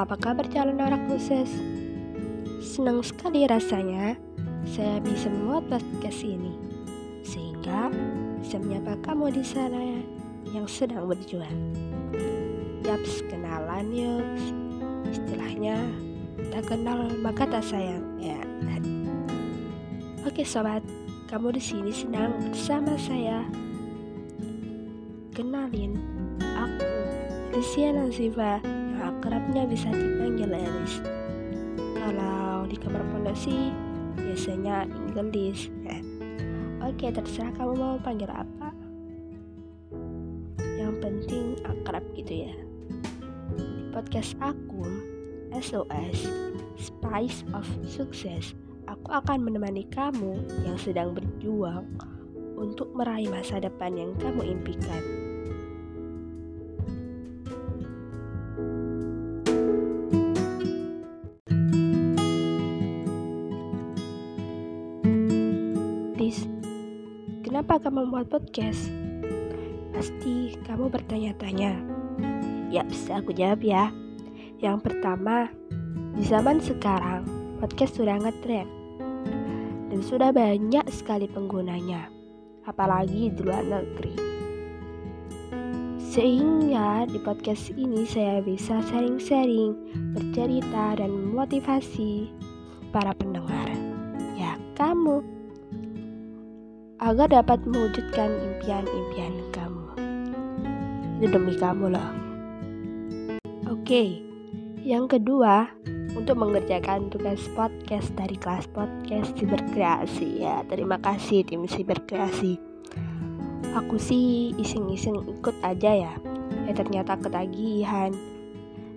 apa kabar calon orang sukses? Senang sekali rasanya saya bisa membuat podcast ini sehingga bisa menyapa kamu di sana yang sedang berjuang. Yaps, kenalan yuk. Istilahnya, tak kenal maka tak sayang. Ya. Oke sobat, kamu di sini senang bersama saya. Kenalin, aku Lucia Nazifa akrabnya bisa dipanggil Elis. Kalau di kamar pondok sih biasanya Inggris. Oke, terserah kamu mau panggil apa. Yang penting akrab gitu ya. Di podcast aku, SOS, Spice of Success, aku akan menemani kamu yang sedang berjuang untuk meraih masa depan yang kamu impikan. Kenapa kamu membuat podcast? Pasti kamu bertanya-tanya. Ya, bisa aku jawab ya. Yang pertama, di zaman sekarang, podcast sudah ngetren dan sudah banyak sekali penggunanya, apalagi di luar negeri. Sehingga di podcast ini saya bisa sharing-sharing, bercerita, dan memotivasi para pendengar. Ya, kamu agar dapat mewujudkan impian-impian kamu. Itu demi kamu loh. Oke, yang kedua, untuk mengerjakan tugas podcast dari kelas podcast Siberkreasi ya. Terima kasih tim Siberkreasi. Aku sih iseng-iseng ikut aja ya. Ya ternyata ketagihan.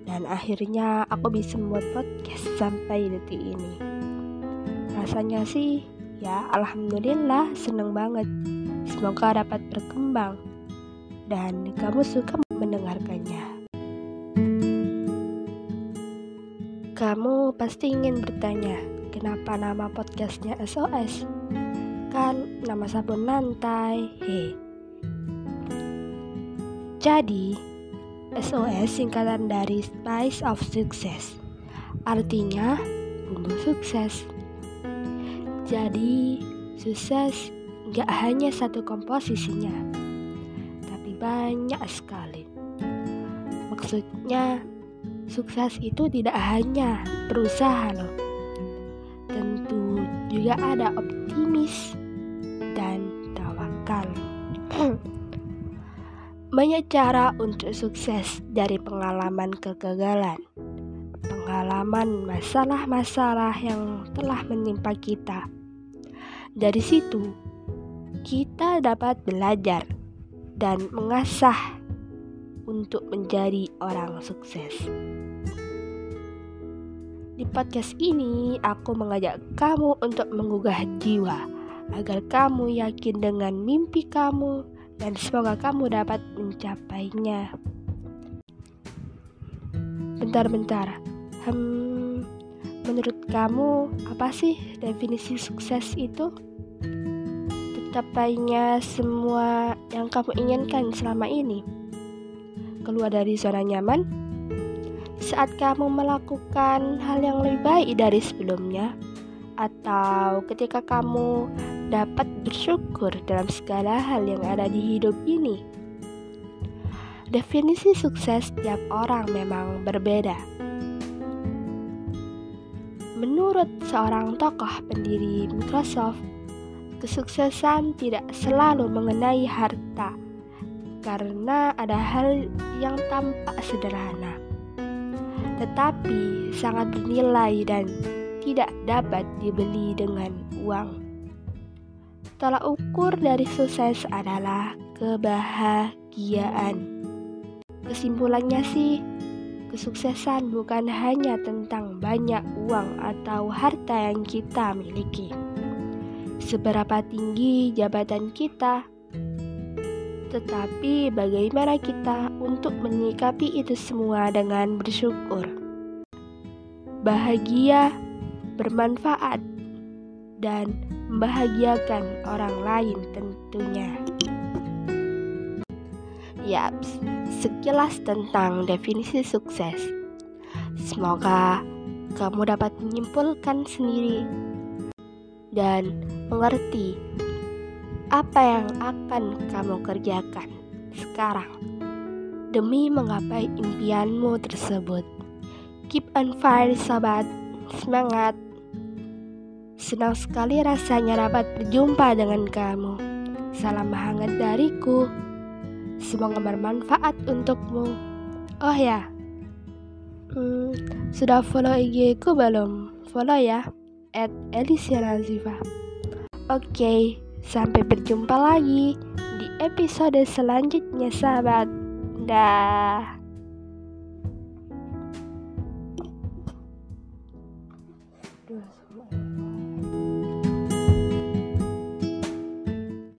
Dan akhirnya aku bisa membuat podcast sampai detik ini. Rasanya sih ya alhamdulillah seneng banget. Semoga dapat berkembang dan kamu suka mendengarkannya. Kamu pasti ingin bertanya, kenapa nama podcastnya SOS? Kan nama sabun lantai, he. Jadi, SOS singkatan dari Spice of Success. Artinya, bumbu sukses. Jadi, sukses gak hanya satu komposisinya, tapi banyak sekali. Maksudnya, sukses itu tidak hanya berusaha loh. Tentu juga ada optimis dan tawakal. Banyak cara untuk sukses dari pengalaman kegagalan, pengalaman masalah-masalah yang telah menimpa kita. Dari situ, kita dapat belajar dan mengasah untuk menjadi orang sukses. Di podcast ini, aku mengajak kamu untuk menggugah jiwa agar kamu yakin dengan mimpi kamu dan semoga kamu dapat mencapainya. Bentar-bentar, hmm, menurut kamu apa sih definisi sukses itu? Tercapainya semua yang kamu inginkan selama ini. Keluar dari zona nyaman saat kamu melakukan hal yang lebih baik dari sebelumnya, atau ketika kamu dapat bersyukur dalam segala hal yang ada di hidup ini. Definisi sukses tiap orang memang berbeda. Menurut seorang tokoh pendiri Microsoft, kesuksesan tidak selalu mengenai harta, karena ada hal yang tampak sederhana tetapi sangat bernilai dan tidak dapat dibeli dengan uang. Tolak ukur dari sukses adalah kebahagiaan. Kesimpulannya sih, kesuksesan bukan hanya tentang banyak uang atau harta yang kita miliki. Seberapa tinggi jabatan kita, tetapi bagaimana kita untuk menyikapi itu semua dengan bersyukur, bahagia, bermanfaat, dan membahagiakan orang lain tentunya. Yaps, sekilas tentang definisi sukses. Semoga kamu dapat menyimpulkan sendiri dan mengerti apa yang akan kamu kerjakan sekarang demi menggapai impianmu tersebut. Keep on fire, sobat! Semangat! Senang sekali rasanya dapat berjumpa dengan kamu. Salam hangat dariku. Semoga bermanfaat untukmu. Oh ya, hmm, sudah follow IG ku belum? Follow ya, at Elisia Nazifa. Oke, sampai berjumpa lagi di episode selanjutnya sahabat. Dah.